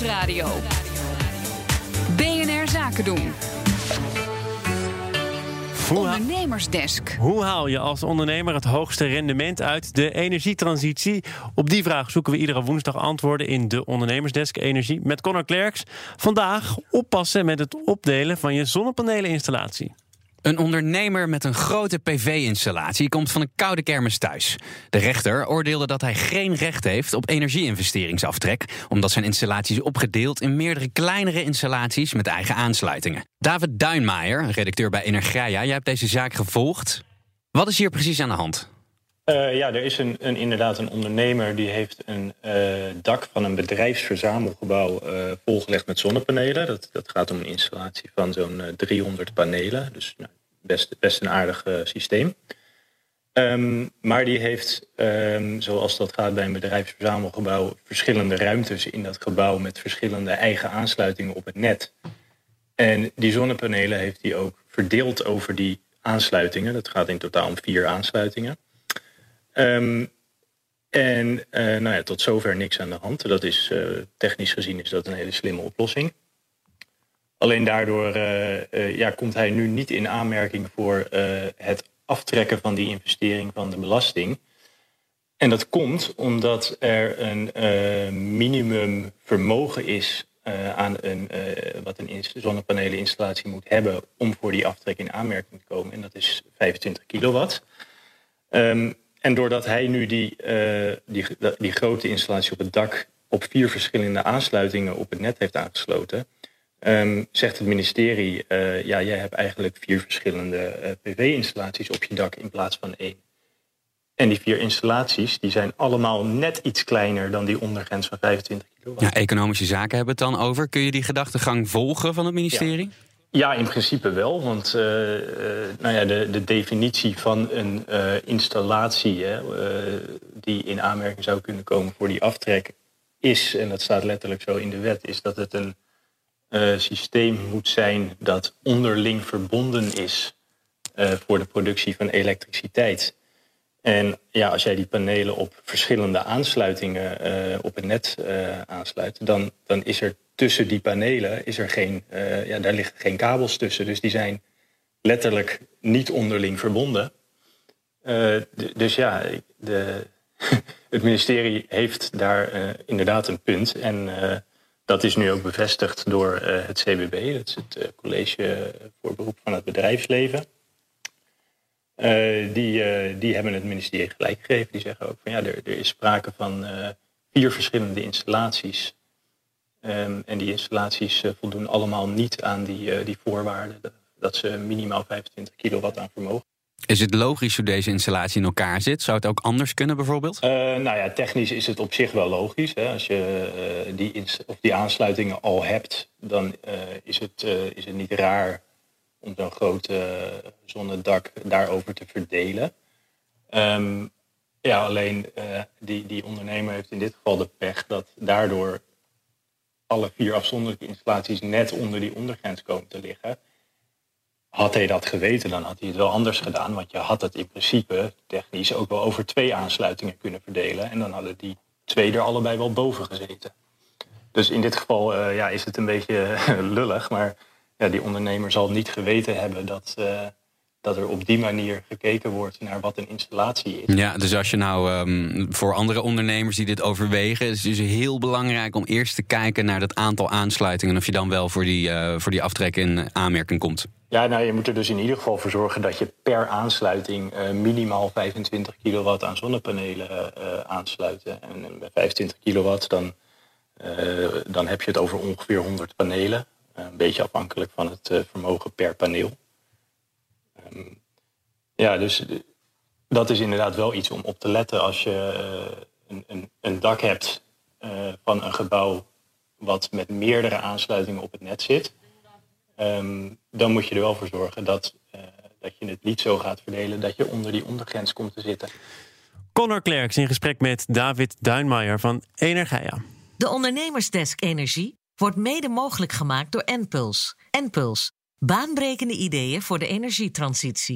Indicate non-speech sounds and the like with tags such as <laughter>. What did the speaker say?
Nieuwsradio. BNR Zaken doen. Hoe, Ondernemersdesk. hoe haal je als ondernemer het hoogste rendement uit de energietransitie? Op die vraag zoeken we iedere woensdag antwoorden in de Ondernemersdesk Energie met Connor Klerks. Vandaag oppassen met het opdelen van je zonnepaleneninstallatie. Een ondernemer met een grote PV-installatie komt van een koude kermis thuis. De rechter oordeelde dat hij geen recht heeft op energieinvesteringsaftrek, omdat zijn installatie is opgedeeld in meerdere kleinere installaties met eigen aansluitingen. David Duinmaier, redacteur bij Energia, jij hebt deze zaak gevolgd. Wat is hier precies aan de hand? Eh, ja, er is een, een, inderdaad een ondernemer die heeft een eh, dak van een bedrijfsverzamelgebouw eh, volgelegd met zonnepanelen. Dat, dat gaat om een installatie van zo'n eh, 300 panelen. Dus nou, best, best een aardig systeem. Ehm, maar die heeft, ehm, zoals dat gaat bij een bedrijfsverzamelgebouw, verschillende ruimtes in dat gebouw met verschillende eigen aansluitingen op het net. En die zonnepanelen heeft hij ook verdeeld over die aansluitingen. Dat gaat in totaal om vier aansluitingen. Ehm, en eh, nou ja, tot zover niks aan de hand. Dat is eh, technisch gezien is dat een hele slimme oplossing. Alleen daardoor eh, ja, komt hij nu niet in aanmerking voor het aftrekken van die investering van de belasting. En dat komt omdat er een minimum vermogen is aan een, wat een ins- zonnepaneleninstallatie moet hebben om voor die aftrek in aanmerking te komen. En dat is 25 kilowatt. Ehm, en doordat hij nu die, eh, die, die grote installatie op het dak op vier verschillende aansluitingen op het net heeft aangesloten, ehm, zegt het ministerie, eh, ja, jij hebt eigenlijk vier verschillende eh, PV-installaties op je dak in plaats van één. En die vier installaties die zijn allemaal net iets kleiner dan die ondergrens van 25 kilowatt. Ja, economische zaken hebben het dan over. Kun je die gedachtegang volgen van het ministerie? Ja, in principe wel. Want eh, eh, nou ja, de, de definitie van een eh, installatie hè, die in aanmerking zou kunnen komen voor die aftrek is, en dat staat letterlijk zo in de wet, is dat het een systeem moet zijn dat onderling verbonden is voor de productie van elektriciteit. En ja, als jij die panelen op verschillende aansluitingen eh, op het net eh, aansluit, dan, dan is er tussen die panelen is er geen, eh, ja, daar liggen geen kabels tussen. Dus die zijn letterlijk niet onderling verbonden. Dus ja, de, <laughs> het ministerie heeft daar inderdaad een punt. En dat is nu ook bevestigd door het CBB, dat is het College voor Beroep van het Bedrijfsleven. Eh, die, eh, die hebben het ministerie gelijk gegeven. Die zeggen ook van ja, er, er is sprake van eh, vier verschillende installaties. Ehm, en die installaties voldoen allemaal niet aan die, die voorwaarden. dat- ze minimaal 25 kilowatt aan vermogen. Is het logisch hoe deze installatie in elkaar zit? Zou het ook anders kunnen bijvoorbeeld? Nou ja, technisch is het op zich wel logisch. Hè. Als je die, of die aansluitingen al hebt, dan is, het, is het niet raar om zo'n groot eh, zonnedak daarover te verdelen. Ehm, ja, alleen eh, die, die ondernemer heeft in dit geval de pech dat daardoor alle vier afzonderlijke installaties net onder die ondergrens komen te liggen. Had hij dat geweten, dan had hij het wel anders gedaan. Want je had het in principe technisch ook wel over twee aansluitingen kunnen verdelen. En dan hadden die twee er allebei wel boven gezeten. Dus in dit geval eh, ja, is het een beetje <laughs> lullig. Maar ja, die ondernemer zal niet geweten hebben dat, eh, dat er op die manier gekeken wordt naar wat een installatie is. Ja, dus als je nou ehm, voor andere ondernemers die dit overwegen, is het dus heel belangrijk om eerst te kijken naar dat aantal aansluitingen. en Of je dan wel voor die, eh, voor die aftrek in aanmerking komt. Ja, nou, je moet er dus in ieder geval voor zorgen dat je per aansluiting eh, minimaal 25 kilowatt aan zonnepanelen aansluit. En bij 25 kilowatt dan, dan heb je het over ongeveer 100 panelen. Eh, een beetje afhankelijk van het eh, vermogen per paneel. Ehm, ja, dus eh, dat is inderdaad wel iets om op te letten als je eh, een, een, een dak hebt eh, van een gebouw wat met meerdere aansluitingen op het net zit. Ehm, dan moet je er wel voor zorgen dat, eh, dat je het niet zo gaat verdelen dat je onder die ondergrens komt te zitten. Connor Klerks in gesprek met David Duinmaier van Energia. De Ondernemersdesk Energie wordt mede mogelijk gemaakt door Enpuls. Enpuls, baanbrekende ideeën voor de energietransitie.